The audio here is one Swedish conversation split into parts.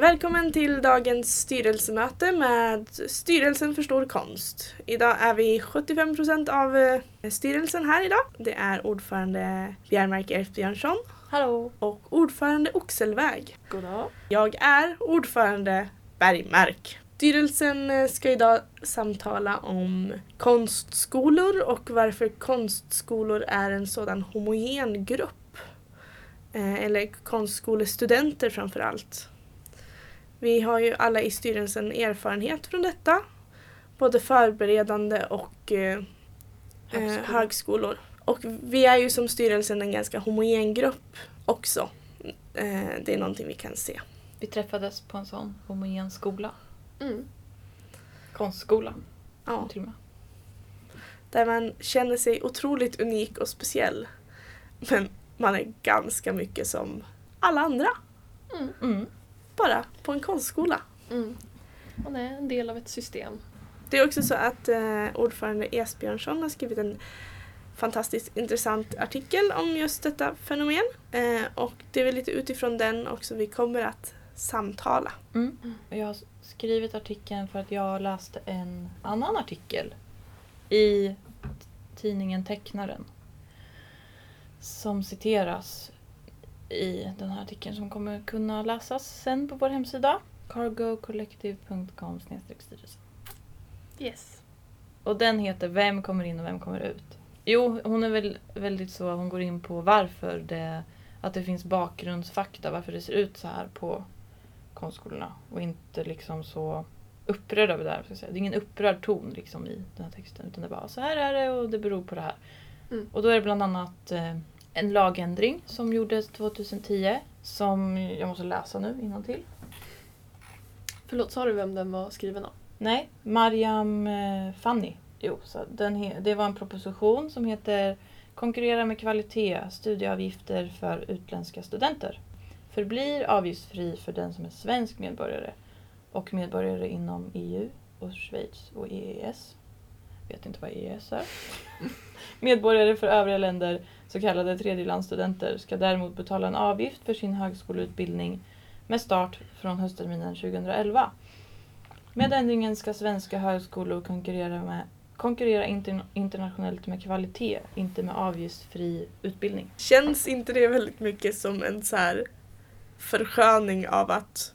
Välkommen till dagens styrelsemöte med Styrelsen för stor konst. Idag är vi 75% av eh, styrelsen här idag. Det är ordförande Bjärmark Erfbjörnsson Hallå! och ordförande Oxelväg. Goddag. Jag är ordförande Bergmark. Styrelsen eh, ska idag samtala om konstskolor och varför konstskolor är en sådan homogen grupp. Eh, Eller konstskolestudenter framför allt. Vi har ju alla i styrelsen erfarenhet från detta. Både förberedande och eh, eh, Högskolor. högskolor. Och vi är ju som styrelsen en ganska homogen grupp också. Eh, det är någonting vi kan se. Vi träffades på en sån homogen skola. Mm. Konstskolan Ja, till och med. där man känner sig otroligt unik och speciell. Men man är ganska mycket som alla andra. Mm. Mm. Bara på en konstskola. Mm. Man är en del av ett system. Det är också så att eh, ordförande Esbjörnsson har skrivit en fantastiskt intressant artikel om just detta fenomen. Eh, och det är väl lite utifrån den också vi kommer att samtala. Mm. Jag har skrivit artikeln för att jag läste en annan artikel i tidningen Tecknaren. Som citeras i den här artikeln som kommer kunna läsas sen på vår hemsida. cargocollective.com styrelse. Yes. Och den heter Vem kommer in och vem kommer ut? Jo, hon är väl väldigt så, hon går in på varför det, att det finns bakgrundsfakta, varför det ser ut så här på konstskolorna. Och inte liksom så upprörd över det här. Ska jag säga. Det är ingen upprörd ton liksom i den här texten. Utan det är bara så här är det och det beror på det här. Mm. Och då är det bland annat eh, en lagändring som gjordes 2010. Som jag måste läsa nu till. Förlåt, sa du vem den var skriven av? Nej, Mariam eh, Fanny. Jo, så den det var en proposition som heter Konkurrera med kvalitet, studieavgifter för utländska studenter. Förblir avgiftsfri för den som är svensk medborgare och medborgare inom EU och Schweiz och EES. Vet inte vad EES är. medborgare för övriga länder, så kallade tredjelandsstudenter, ska däremot betala en avgift för sin högskoleutbildning med start från höstterminen 2011. Med ändringen ska svenska högskolor konkurrera, med, konkurrera inter, internationellt med kvalitet, inte med avgiftsfri utbildning. Känns inte det väldigt mycket som en så här försköning av att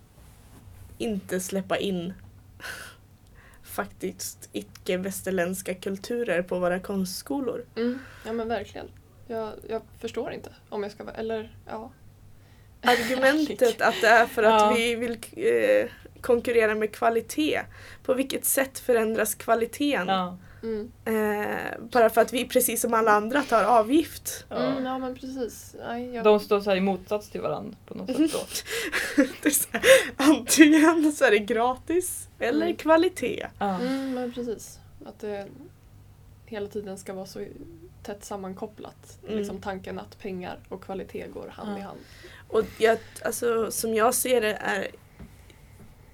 inte släppa in faktiskt icke-västerländska kulturer på våra konstskolor? Mm. Ja men verkligen. Jag, jag förstår inte om jag ska vara, eller ja. Argumentet att det är för att Ja. vi vill eh, konkurrera med kvalitet. På vilket sätt förändras kvaliteten? Ja. Mm. Eh, bara för att vi precis som alla andra tar avgift. Mm, ja men precis. Nej, jag... De står så här i motsats till varandra på något sätt då. det är så här, antingen så är det gratis eller Mm. kvalitet. Ja. Mm, men precis. Att det hela tiden ska vara så tätt sammankopplat. Mm. Liksom tanken att pengar och kvalitet går hand i Ja. hand. Och jag, alltså, som jag ser det är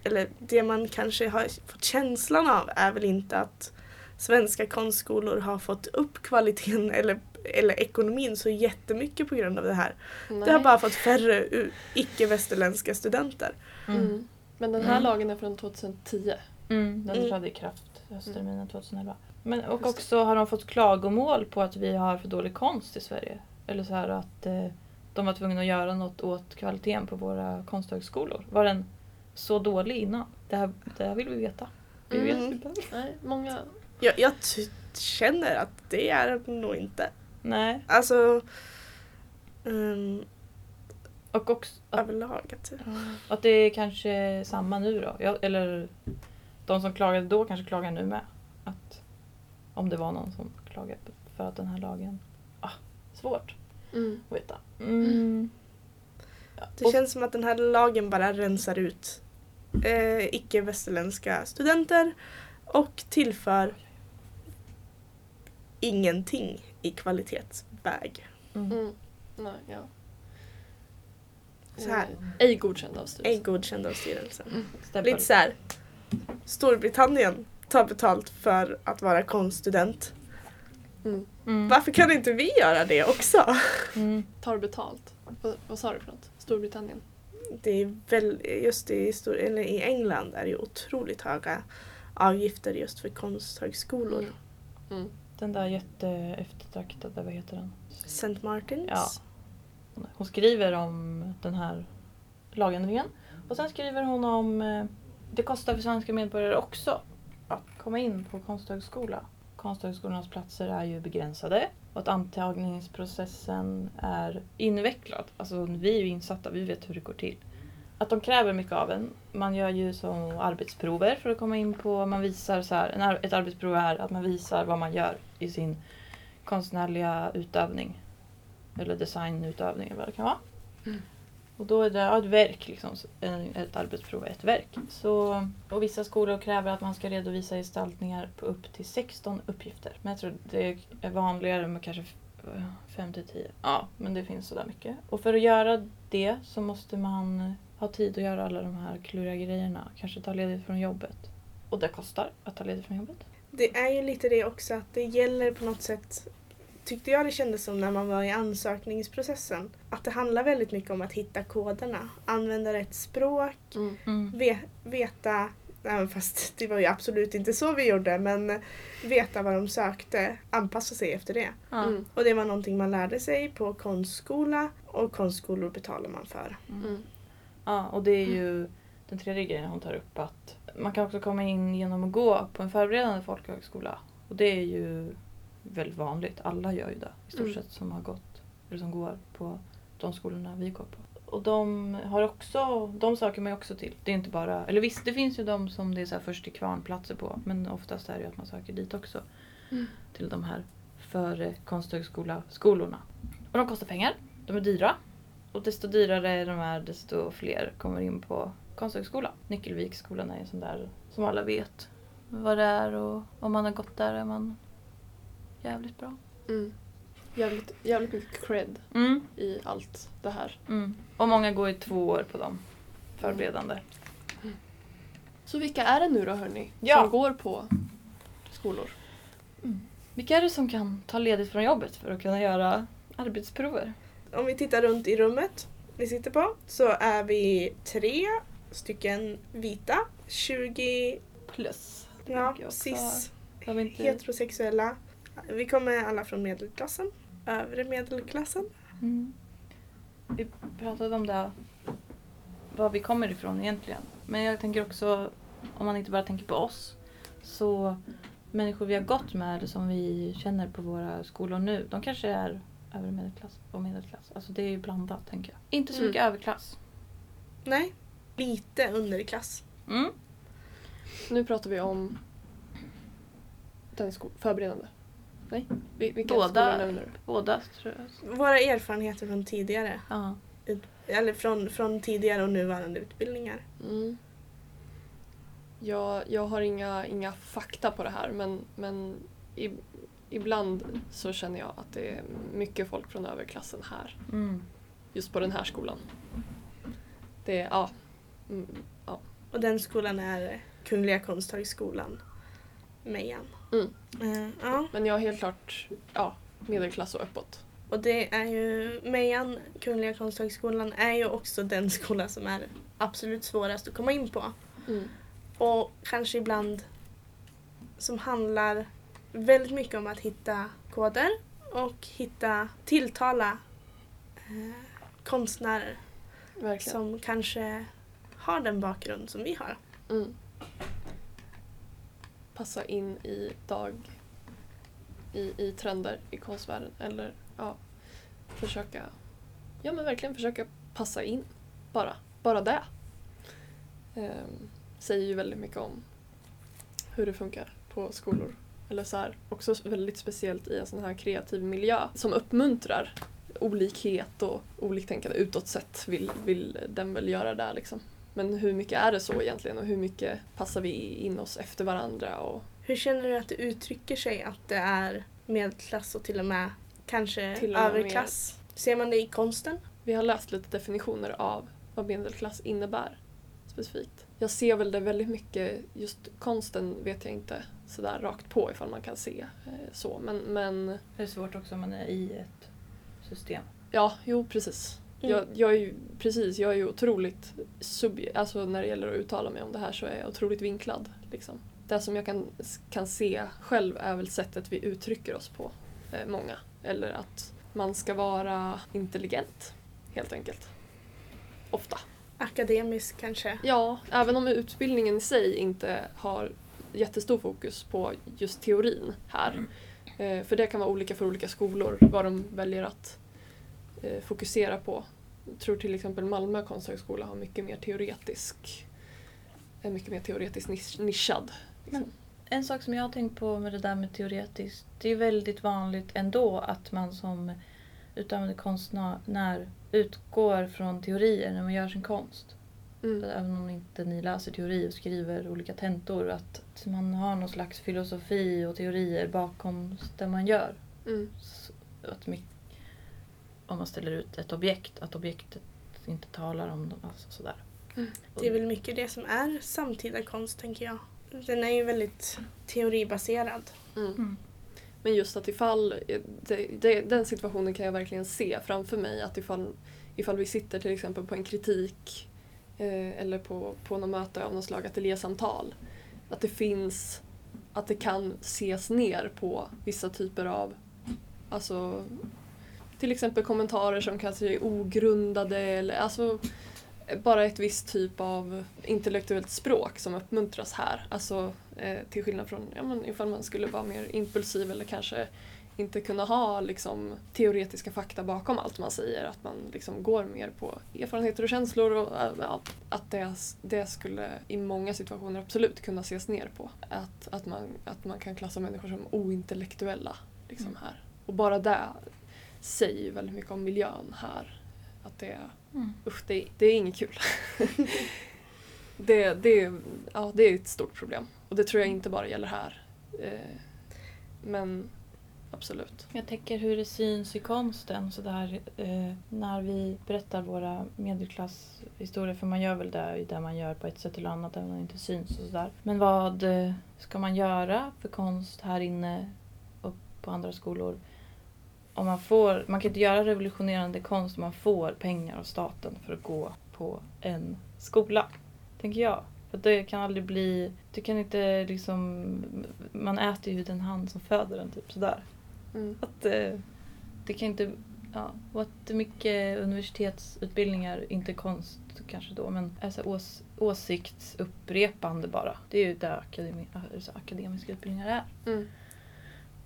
eller det man kanske har fått känslan av är väl inte att svenska konstskolor har fått upp kvaliteten eller, eller ekonomin så jättemycket på grund av det här. Det har Nej. bara fått färre icke-västerländska studenter. Mm. Mm. Men den här Mm. lagen är från 2010. Mm, den Mm. trädde i kraft höstterminen 2011. Men, och Just också har de fått klagomål på att vi har för dålig konst i Sverige. Eller så här att eh, de var tvungna att göra något åt kvaliteten på våra konsthögskolor. Var den så dålig innan? Det här, det här vill vi veta. Vi vet Mm. inte. Nej, många... Jag, jag känner att det är nog inte. Nej. Alltså um, Och också att, överlag. Att, att det är kanske samma nu då. Jag, eller de som klagade då kanske klagar nu med. Att, om det var någon som klagade för att den här lagen... Ah, svårt Mm. att veta. Mm. det Och- känns som att den här lagen bara rensar ut eh, icke-västerländska studenter och tillför ingenting i kvalitetsväg. Mm. Mm. Nej, ja. Så här. Eh, Ej godkänd av Ej styrelsen. godkänd av styrelsen. Stämpel. Lite så här. Storbritannien tar betalt för att vara konststudent. Mm. Mm. Varför kan inte vi göra det också? Mm. Tar betalt. Vad, vad sa du för något? Storbritannien? det är väl, just i, stor, eller i England är det otroligt höga avgifter just för konsthögskolor. Mm. Den där jätteeftertraktade, vad heter den? St. Martins. Ja. Hon skriver om den här lagändringen. Och sen skriver hon om eh, det kostar för svenska medborgare också att komma in på konsthögskola. Konsthögskolornas platser är ju begränsade och att antagningsprocessen är invecklad. Alltså vi är ju insatta, vi vet hur det går till. Att de kräver mycket av en. Man gör ju som arbetsprover för att komma in på, man visar så här, en ett arbetsprov är att man visar vad man gör i sin konstnärliga utövning. Eller designutövning eller vad det kan vara. Mm. Och då är det ja, ett verk, liksom, ett arbetsprov är ett verk. Så, och vissa skolor kräver att man ska redovisa gestaltningar på upp till 16 uppgifter. Men jag tror det är vanligare med kanske 5 till 10. Ja, men det finns sådär mycket. Och för att göra det så måste man ha tid att göra alla de här kluriga grejerna. Kanske ta ledigt från jobbet. Och det kostar att ta ledigt från jobbet. Det är ju lite det också att det gäller på något sätt tyckte jag det kändes som när man var i ansökningsprocessen. Att det handlar väldigt mycket om att hitta koderna. Använda rätt språk, Mm. ve- veta, även fast det var ju absolut inte så vi gjorde, men veta vad de sökte, anpassa sig efter det. Mm. Och det var någonting man lärde sig på konstskola och konstskolor betalar man för. Ja, och det är ju den tredje grejen hon tar upp att man kan också komma in genom att gå på en förberedande folkhögskola. Och det är ju väldigt vanligt. Alla gör ju det i stort Mm. sett som har gått eller som går på de skolorna vi går på. Och de har också, de söker man ju också till. Det är inte bara, eller visst det finns ju de som det är så först till kvarn-platser på men oftast är det ju att man söker dit också. Mm. Till de här före konsthögskola-skolorna. Och de kostar pengar, de är dyra. Och desto dyrare de är desto fler kommer in på konsthögskola. Nyckelviksskolan är en sån där som alla vet vad det är och om man har gått där är man jävligt bra. Mm. Jävligt, jävligt mycket cred Mm. i allt det här. Mm. Och många går i två år på dem. Förberedande. Så vilka är det nu då hörni? Ja. Som går på skolor? Vilka är det som kan ta ledigt från jobbet för att kunna göra arbetsprover? Om vi tittar runt i rummet vi sitter på så är vi tre stycken vita, 20 Plus. ja, cis, inte... heterosexuella. Vi kommer alla från medelklassen, övre medelklassen. Mm. Vi pratade om det, var vi kommer ifrån egentligen. Men jag tänker också, om man inte bara tänker på oss, så människor vi har gått med eller som vi känner på våra skolor nu, de kanske är övre medelklass och medelklass. Alltså det är ju blandat tänker jag. Inte så Mm. mycket överklass. Nej, lite underklass. Mm. Nu pratar vi om den förberedande. Nej? Vi- Vilka Båda. skolor nämner? Båda tror jag. Våra erfarenheter från tidigare, Ja. eller från, från tidigare och nuvarande utbildningar. Mm. Jag, jag har inga, inga fakta på det här men, men i, ibland så känner jag att det är mycket folk från överklassen här. Mm. Just på den här skolan. Det är, ja. Mm, ja. Och den skolan är Kungliga Konsthögskolan, Mejan. Mm. Eh, ja. Men jag är helt klart ja, medelklass och uppåt. Och det är ju, Mejan, Kungliga Konsthögskolan, är ju också den skola som är absolut svårast att komma in på. Mm. Och kanske ibland som handlar väldigt mycket om att hitta koder och hitta, tilltala eh, konstnärer Verkligen. som kanske har den bakgrund som vi har. Mm. Passa in i dag i, i trender i konstvärlden. Eller ja, försöka ja men verkligen försöka passa in. Bara, bara det. Ehm, säger ju väldigt mycket om hur det funkar på skolor. Eller så här, också väldigt speciellt i en sån här kreativ miljö som uppmuntrar olikhet och oliktänkande utåt sett vill, vill den väl göra där liksom. Men hur mycket är det så egentligen och hur mycket passar vi in oss efter varandra? Och Hur känner du att det uttrycker sig att det är medelklass och till och med kanske Till och med överklass? Ser man det i konsten? vi har läst lite definitioner av vad medelklass innebär specifikt. Jag ser väl det väldigt mycket, just konsten vet jag inte sådär rakt på ifall man kan se eh, så. Men, men Det är svårt också om man är i ett system. ja, jo precis. Mm. Jag, jag är ju, precis, jag är ju otroligt sub, alltså när det gäller att uttala mig om det här så är jag otroligt vinklad. Liksom. Det som jag kan, kan se själv är väl sättet vi uttrycker oss på, eh, många. Eller att man ska vara intelligent, helt enkelt. Ofta. Akademisk kanske. Ja, även om utbildningen i sig inte har jättestor fokus på just teorin här. Eh, för det kan vara olika för olika skolor vad de väljer att eh, fokusera på. Jag tror till exempel Malmö konsthögskola har mycket mer teoretisk är mycket mer teoretiskt nisch, nischad. Liksom. Men- En sak som jag har tänkt på med det där med teoretiskt. Det är väldigt vanligt ändå att man som utövande konstnär utgår från teorier när man gör sin konst. Mm. Även om inte ni läser teori och skriver olika tentor. Att man har någon slags filosofi och teorier bakom det man gör. Mm. Att my- om man ställer ut ett objekt, att objektet inte talar om dem. Alltså sådär. Mm. Det är väl mycket det som är samtida konst tänker jag. Den är ju väldigt teoribaserad. Mm. Mm. Men just att ifall, det, det, den situationen kan jag verkligen se framför mig att ifall, ifall vi sitter till exempel på en kritik eh, eller på, på något möte av något slag, ateljésamtal, att det finns, att det kan ses ner på vissa typer av, alltså till exempel kommentarer som kanske är ogrundade eller alltså bara ett visst typ av intellektuellt språk som uppmuntras här. Alltså eh, till skillnad från ja, men ifall man skulle vara mer impulsiv eller kanske inte kunna ha liksom, teoretiska fakta bakom allt man säger. Att man liksom går mer på erfarenheter och känslor. Och, eh, ja, att det, det skulle i många situationer absolut kunna ses ner på. Att, att, man, att man kan klassa människor som ointellektuella liksom, Mm. här. Och bara det säger ju väldigt mycket om miljön här. Att det, Mm. usch, det, det är inget kul. det, det, ja, det är ett stort problem. Och det tror jag inte bara gäller här. Eh, men absolut. Jag tänker hur det syns i konsten sådär eh, när vi berättar våra medelklasshistorier. För man gör väl det i det man gör på ett sätt eller annat även om det inte syns. och sådär. Men vad eh, ska man göra för konst här inne och på andra skolor? Om man, får, man kan inte göra revolutionerande konst om man får pengar av staten för att gå på en skola. Tänker jag. För det kan aldrig bli... du kan inte liksom... Man äter ju den hand som föder en, typ sådär. Mm. Att eh, det kan inte... Ja, och att mycket universitetsutbildningar, inte konst kanske då, men alltså ås, åsiktsupprepande bara. Det är ju det akademi, alltså akademiska utbildningar är. Mm.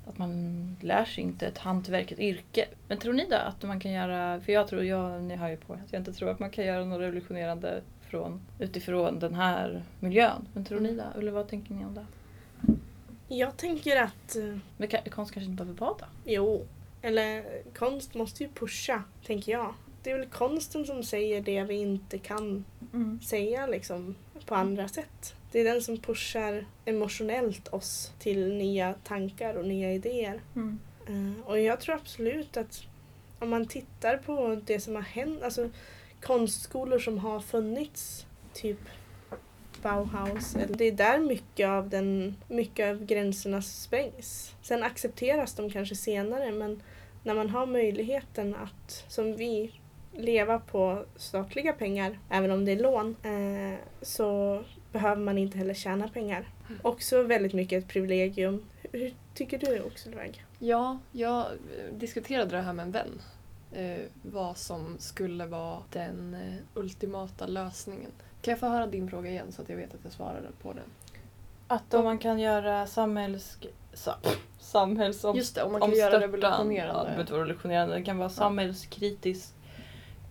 Att man lär sig inte ett hantverk, ett yrke. Men tror ni då att man kan göra, för jag tror, jag, ni hör ju på att jag inte tror att man kan göra något revolutionerande från, utifrån den här miljön. Men tror ni det? Eller vad tänker ni om det? Jag tänker att, eh, Men konst kanske inte behöver det? jo, eller konst måste ju pusha, tänker jag. Det är väl konsten som säger det vi inte kan säga liksom på andra sätt. Det är den som pushar emotionellt oss till nya tankar och nya idéer. Mm. Eh, Och jag tror absolut att om man tittar på det som har hänt, alltså konstskolor som har funnits, typ Bauhaus, det är där mycket av, den, mycket av gränserna sprängs. Sen accepteras de kanske senare men när man har möjligheten att, som vi, leva på statliga pengar, även om det är lån, eh, så behöver man inte heller tjäna pengar. Också väldigt mycket ett privilegium. Hur, tycker du Oxelväg? Ja, jag diskuterade det här med en vän. Eh, vad som skulle vara den eh, ultimata lösningen. Kan jag få höra din fråga igen så att jag vet att jag svarade på den? Att om man kan göra samhälls... Sa, samhällsom... Just det, om man kan göra omstörtande- Ja, det revolutionerande revolutionerande. Det kan vara samhällskritiskt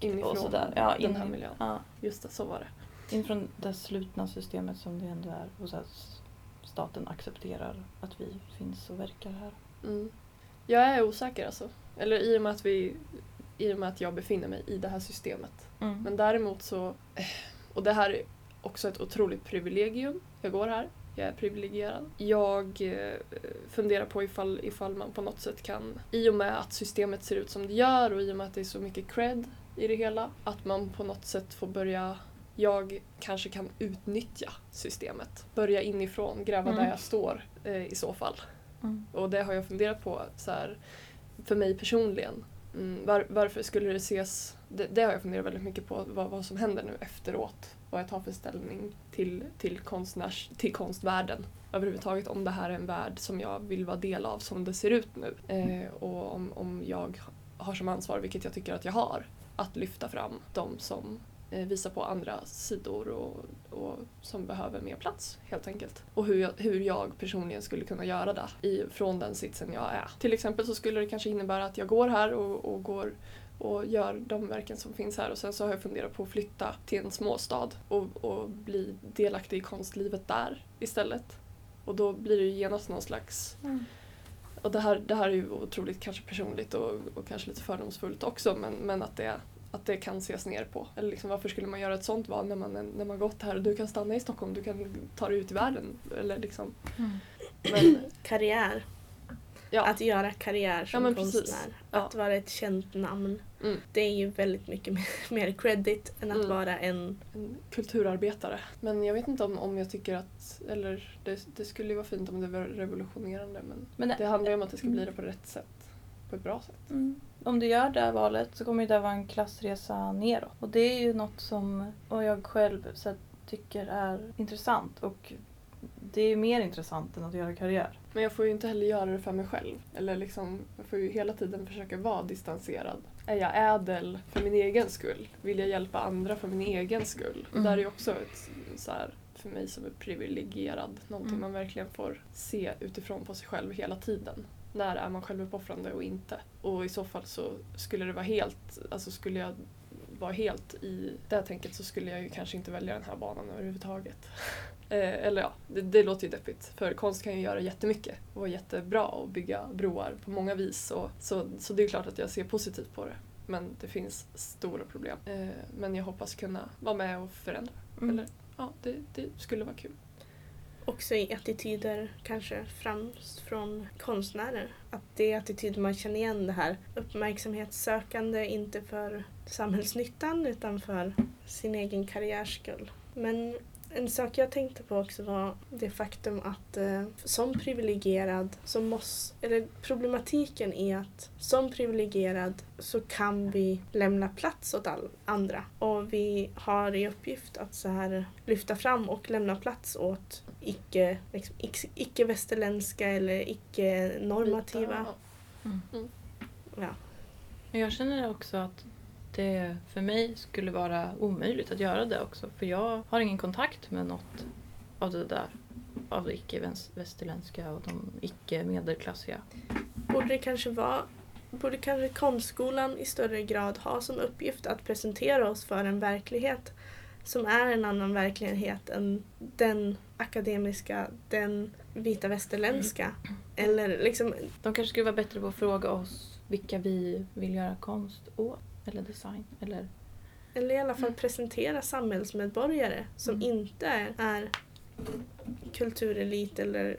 inifrån och sådär. Ja, den in, här miljön. ja, Just det, så var det. inifrån det slutna systemet som det ändå är. Och så att staten accepterar att vi finns och verkar här. Mm. Jag är osäker alltså. Eller i och med att vi i och med att jag befinner mig i det här systemet. Mm. Men däremot så, eh, och det här är också ett otroligt privilegium. Jag går här, jag är privilegierad. Jag eh, funderar på ifall, ifall man på något sätt kan, i och med att systemet ser ut som det gör och i och med att det är så mycket cred i det hela, att man på något sätt får börja jag kanske kan utnyttja systemet. Börja inifrån, gräva Mm. där jag står eh, i så fall. Mm. Och det har jag funderat på så här, för mig personligen. Mm, var, varför skulle det ses, det, det har jag funderat väldigt mycket på, vad, vad som händer nu efteråt. Vad jag tar för ställning till, till, konstnärs, till konstvärlden överhuvudtaget. Om det här är en värld som jag vill vara del av som det ser ut nu. Eh, och om, om jag har som ansvar, vilket jag tycker att jag har, att lyfta fram de som eh, visar på andra sidor och, och som behöver mer plats helt enkelt. Och hur jag, hur jag personligen skulle kunna göra det i, från den sitsen jag är. Till exempel så skulle det kanske innebära att jag går här och, och går och gör de verken som finns här och sen så har jag funderat på att flytta till en småstad och, och bli delaktig i konstlivet där istället. Och då blir det ju genast någon slags Mm. och det här, det här är ju otroligt kanske personligt och, och kanske lite fördomsfullt också men, men att, det, att det kan ses ner på. Eller liksom, varför skulle man göra ett sånt val när man, när man gått här? Du kan stanna i Stockholm, du kan ta dig ut i världen. Eller liksom, Mm. men, Karriär. ja, Att göra karriär som Ja, precis. konstnär. Ja. Att vara ett känt namn. Mm. Det är ju väldigt mycket mer, mer credit än att Mm. vara en... en kulturarbetare. Men jag vet inte om, om jag tycker att, eller det, det skulle ju vara fint om det var revolutionerande men, Men det handlar ju om att det ska bli det på rätt sätt. På ett bra sätt. Mm. Om du gör det här valet så kommer det vara en klassresa neråt. Och det är ju något som och jag själv så tycker är intressant. Och det är mer intressant än att göra karriär. Men jag får ju inte heller göra det för mig själv. Eller liksom, jag får ju hela tiden försöka vara distanserad. Är jag ädel för min egen skull? Vill jag hjälpa andra för min egen skull? Mm. där är ju också ett, så här, för mig som är privilegierad, någonting Mm. man verkligen får se utifrån på sig själv hela tiden. När är man självuppoffrande och inte? Och i så fall så skulle det vara helt, alltså skulle jag vara helt i det tänket så skulle jag ju kanske inte välja den här banan överhuvudtaget. Eh, eller ja, det, det låter ju deppigt. För konst kan ju göra jättemycket och vara jättebra och bygga broar på många vis. Och, så, så det är klart att jag ser positivt på det. Men det finns stora problem. Eh, men jag hoppas kunna vara med och förändra. Mm. Eller ja, det, det skulle vara kul. Också i attityder, kanske främst från konstnärer. Att det är attityder man känner igen det här uppmärksamhetssökande, inte för samhällsnyttan utan för sin egen karriärs skull. Men en sak jag tänkte på också var det faktum att eh, som privilegierad så måste, eller problematiken är att som privilegierad så kan vi lämna plats åt all, andra och vi har i uppgift att så här lyfta fram och lämna plats åt icke, liksom, icke- icke-västerländska eller icke-normativa. Ja. Ja. Men jag känner också att det för mig skulle vara omöjligt att göra det också. För jag har ingen kontakt med något av det där. Av det icke-västerländska och de icke-medelklassiga. Borde det kanske vara Borde kanske konstskolan i större grad ha som uppgift att presentera oss för en verklighet som är en annan verklighet än den akademiska, den vita västerländska. Eller liksom, De kanske skulle vara bättre på att fråga oss vilka vi vill göra konst åt. Eller design. Eller eller i alla fall Mm. presentera samhällsmedborgare som Mm. inte är kulturelit eller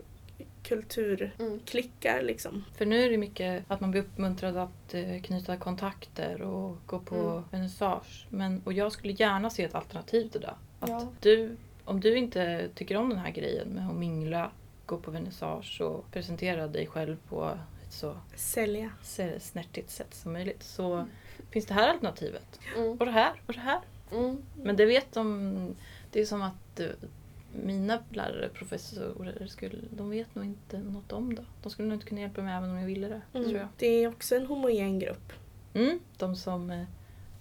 kulturklickar Mm. liksom. För nu är det mycket att man blir uppmuntrad att eh, knyta kontakter och gå på Mm. vernissage. Men, och jag skulle gärna se ett alternativ till det. Att Ja. du, om du inte tycker om den här grejen med att mingla, gå på vernissage och presentera dig själv på ett så Sälja. snärtigt sätt som möjligt så finns det här alternativet. Mm. Och det här och det här. Mm. Men det vet de. Det är som att eh, mina lärare, professorer, skulle, de vet nog inte något om det. De skulle nog inte kunna hjälpa mig även om jag ville det. Mm. Tror jag. Det är också en homogen grupp. Mm, de, som, eh,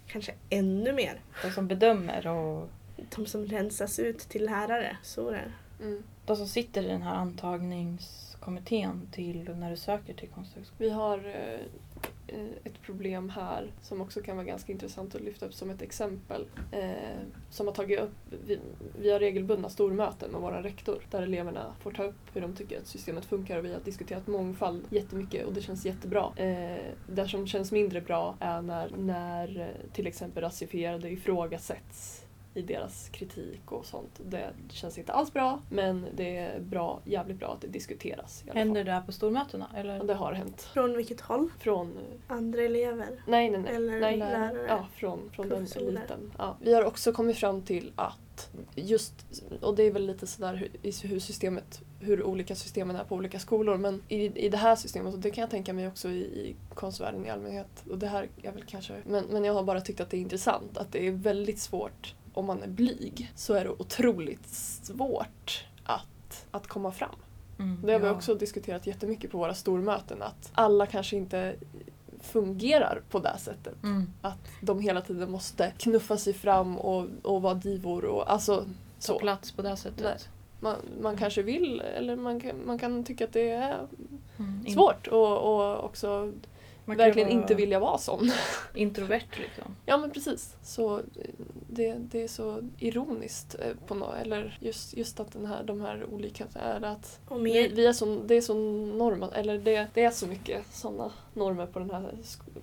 Kanske ännu mer. de som bedömer och De som rensas ut till lärare. Så är det. Mm. de som sitter i den här antagningskommittén till när du söker till Konsthögskolan. Vi har eh, eh, ett problem här som också kan vara ganska intressant att lyfta upp som ett exempel. Eh, som har tagit upp, vi, vi har regelbundna stormöten med vår rektor där eleverna får ta upp hur de tycker att systemet funkar och vi har diskuterat mångfald jättemycket och det känns jättebra. Eh, det som känns mindre bra är när, när eh, till exempel rasifierade ifrågasätts i deras kritik och sånt. Det känns inte alls bra men det är bra, jävligt bra att det diskuteras. I alla Händer fall. det här på stormötena? Eller? Det har hänt. Från vilket håll? Från Andra elever? Nej, nej, nej. Eller nej. lärare? Ja, från, från den eliten. Ja. Vi har också kommit fram till att just, och det är väl lite sådär hur, i hur systemet, hur olika systemen är på olika skolor men i, i det här systemet, och det kan jag tänka mig också i, i konstvärlden i allmänhet, och det här är väl kanske, men, men jag har bara tyckt att det är intressant att det är väldigt svårt om man är blyg så är det otroligt svårt att, att komma fram. Mm, Det har vi ja. också diskuterat jättemycket på våra stormöten att alla kanske inte fungerar på det sättet. Mm. Att de hela tiden måste knuffa sig fram och, och vara divor och alltså Så så. plats på det sättet. Nej. Man, man kanske vill eller man kan, man kan tycka att det är Mm. Svårt och, och också verkligen vara inte vilja vara sån. Introvert liksom. Ja men precis. Så eh, det, det är så ironiskt eh, på något, eller just, just att den här, de här olika är att Och vi, vi är så, det är så normat, eller det, det är så mycket sådana normer på den här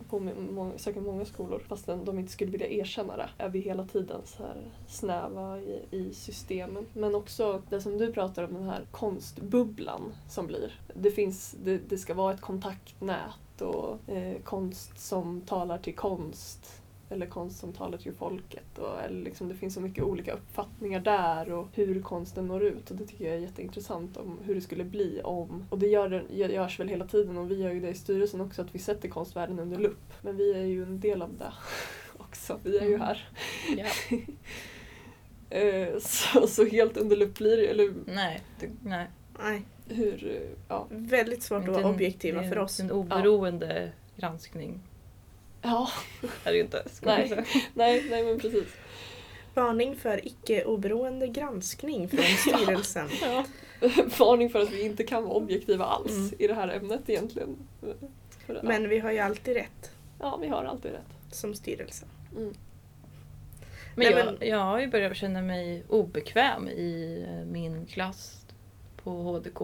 på må, säkert många skolor fastän de inte skulle vilja erkänna det är vi hela tiden så här snäva i, i systemen. Men också det som du pratar om, den här konstbubblan som blir. Det, finns, det, det ska vara ett kontaktnät och eh, konst som talar till konst eller konst som talar till folket. Och, eller liksom, det finns så mycket olika uppfattningar där och hur konsten når ut. Och det tycker jag är jätteintressant om hur det skulle bli om, och det gör, görs väl hela tiden och vi gör ju det i styrelsen också, att vi sätter konstvärlden under lupp. Men vi är ju en del av det också, vi är ju Mm. här. Ja. Eh, så, så helt under lupp blir det eller Nej, det, nej. nej, hur, ja. väldigt svårt att vara objektiva det är för oss. En oberoende granskning Ja, är det inte. Nej. nej, nej men precis. Varning för icke-oberoende granskning från styrelsen. Ja. Varning för att vi inte kan vara objektiva alls Mm. i det här ämnet egentligen. För, ja. Men vi har ju alltid rätt ja, vi har alltid rätt. som styrelse. Mm. Men, Nej, jag, jag har ju börjat känna mig obekväm i min klass på HDK.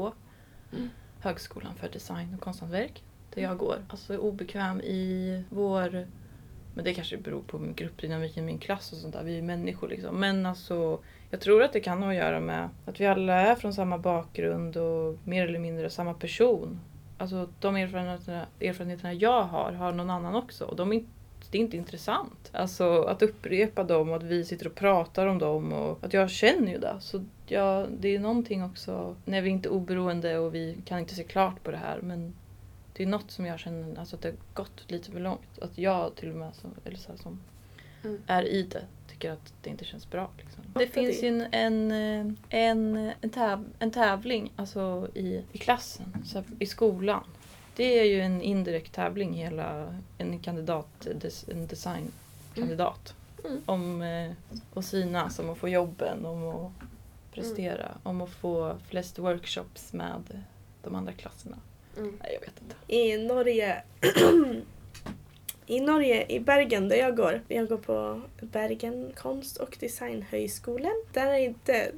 Mm. Högskolan för design och konsthantverk. Där jag går. Alltså obekväm i vår... Men det kanske beror på min gruppdynamik i min klass och sånt där. Vi är ju människor liksom. Men alltså jag tror att det kan ha att göra med att vi alla är från samma bakgrund och mer eller mindre samma person. Alltså de erfarenheterna, erfarenheterna jag har, har någon annan också. Och de är inte det är inte intressant. Alltså att upprepa dem och att vi sitter och pratar om dem och att jag känner ju det. Så ja, det är någonting också när vi inte är oberoende och vi kan inte se klart på det här men det är något som jag känner alltså att det har gått lite för långt. Att jag till och med som, eller så här, som Mm. är i det tycker att det inte känns bra. Liksom. Det finns ju en, en, en, en, täv, en tävling alltså i, i klassen, så här, i skolan. Det är ju en indirekt tävling, hela en kandidat, en designkandidat. Mm. Om eh, att synas, om att få jobben, om att prestera, om att få flest workshops med de andra klasserna. Mm. Nej, jag vet inte. I Norge, i Norge, i Bergen där jag går, jag går på Bergen konst och designhögskolan. Där är inte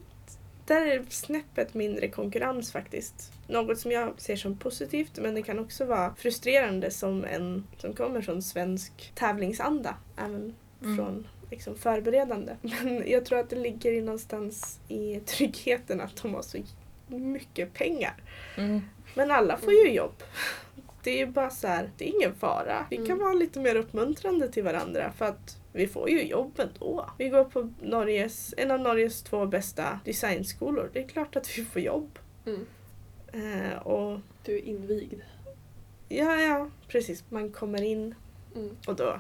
där är det snäppet mindre konkurrens faktiskt. Något som jag ser som positivt men det kan också vara frustrerande som en som kommer från svensk tävlingsanda. Även Mm. från liksom, förberedande. Men jag tror att det ligger någonstans i tryggheten att de har så mycket pengar. Mm. Men alla får ju jobb. Det är bara så här, det är ingen fara. Vi kan Mm. vara lite mer uppmuntrande till varandra för att vi får ju jobb ändå. Vi går på Norges, en av Norges två bästa designskolor. Det är klart att vi får jobb. Mm. Eh, och Du är invigd. ja, ja, precis. Man kommer in Mm. och då,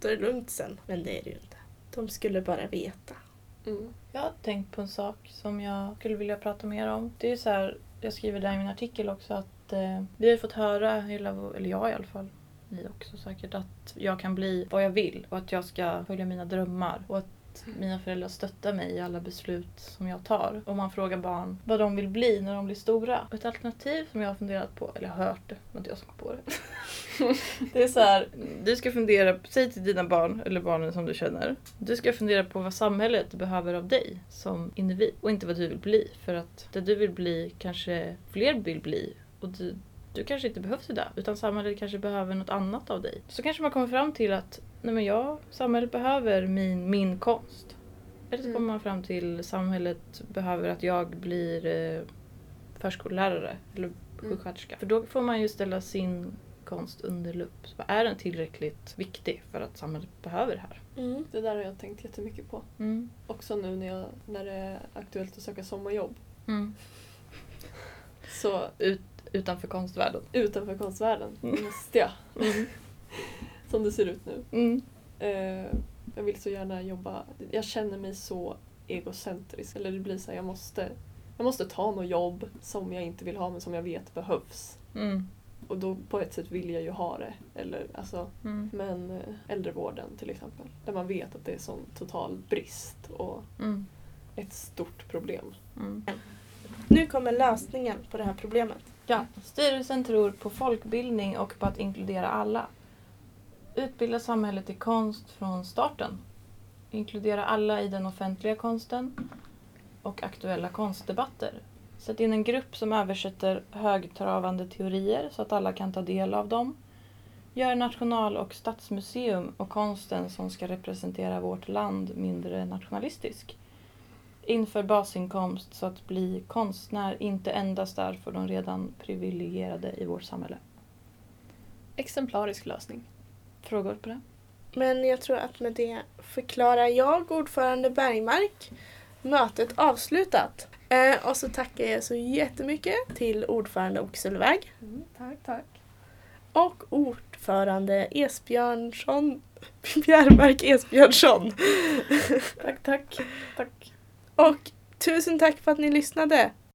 då är det lugnt sen. Men det är det ju inte. De skulle bara veta. Mm. Jag har tänkt på en sak som jag skulle vilja prata mer om. Det är så här, jag skriver där i min artikel också att eh, vi har fått höra, eller jag i alla fall, ni också säkert, att jag kan bli vad jag vill och att jag ska följa mina drömmar. Och att mina föräldrar stöttar mig i alla beslut som jag tar. Om man frågar barn vad de vill bli när de blir stora. Ett alternativ som jag har funderat på, eller hört det, det var inte jag som kom på det. det är så här, du ska fundera, säg till dina barn, eller barnen som du känner. Du ska fundera på vad samhället behöver av dig som individ och inte vad du vill bli. För att det du vill bli kanske fler vill bli och du, du kanske inte behövs i det utan samhället kanske behöver något annat av dig. Så kanske man kommer fram till att nej men jag, samhället behöver min, min konst. Eller så Mm. kommer man fram till samhället behöver att jag blir eh, förskollärare eller Mm. sjuksköterska. För då får man ju ställa sin konst under lupp. Så är den tillräckligt viktig för att samhället behöver det här? Mm. Det där har jag tänkt jättemycket på. Mm. Också nu när, jag, när det är aktuellt att söka sommarjobb. Mm. Så Ut, utanför konstvärlden. utanför konstvärlden Mm. måste jag. Mm. Som det ser ut nu. Mm. Eh, jag vill så gärna jobba. Jag känner mig så egocentrisk. Eller det blir så här, jag måste, jag måste ta något jobb som jag inte vill ha men som jag vet behövs. Mm. Och då på ett sätt vill jag ju ha det. Eller, alltså, Mm. men eh, äldrevården till exempel. Där man vet att det är sån total brist och Mm. ett stort problem. Mm. Nu kommer lösningen på det här problemet. Ja, styrelsen tror på folkbildning och på att inkludera alla. Utbilda samhället i konst från starten. Inkludera alla i den offentliga konsten och aktuella konstdebatter. Sätt in en grupp som översätter högtravande teorier så att alla kan ta del av dem. Gör national och stadsmuseum och konsten som ska representera vårt land mindre nationalistisk. Inför basinkomst så att bli konstnär inte endast är för de redan privilegierade i vårt samhälle. Exemplarisk lösning. Frågor på det? Men jag tror att med det förklarar jag, ordförande Bergmark, mötet avslutat. Eh, och så tackar jag så jättemycket till ordförande Oxelväg Mm, tack, tack. och ordförande Esbjörnsson, Bjärmark Esbjörnsson. Tack, tack. tack. Och tusen tack för att ni lyssnade.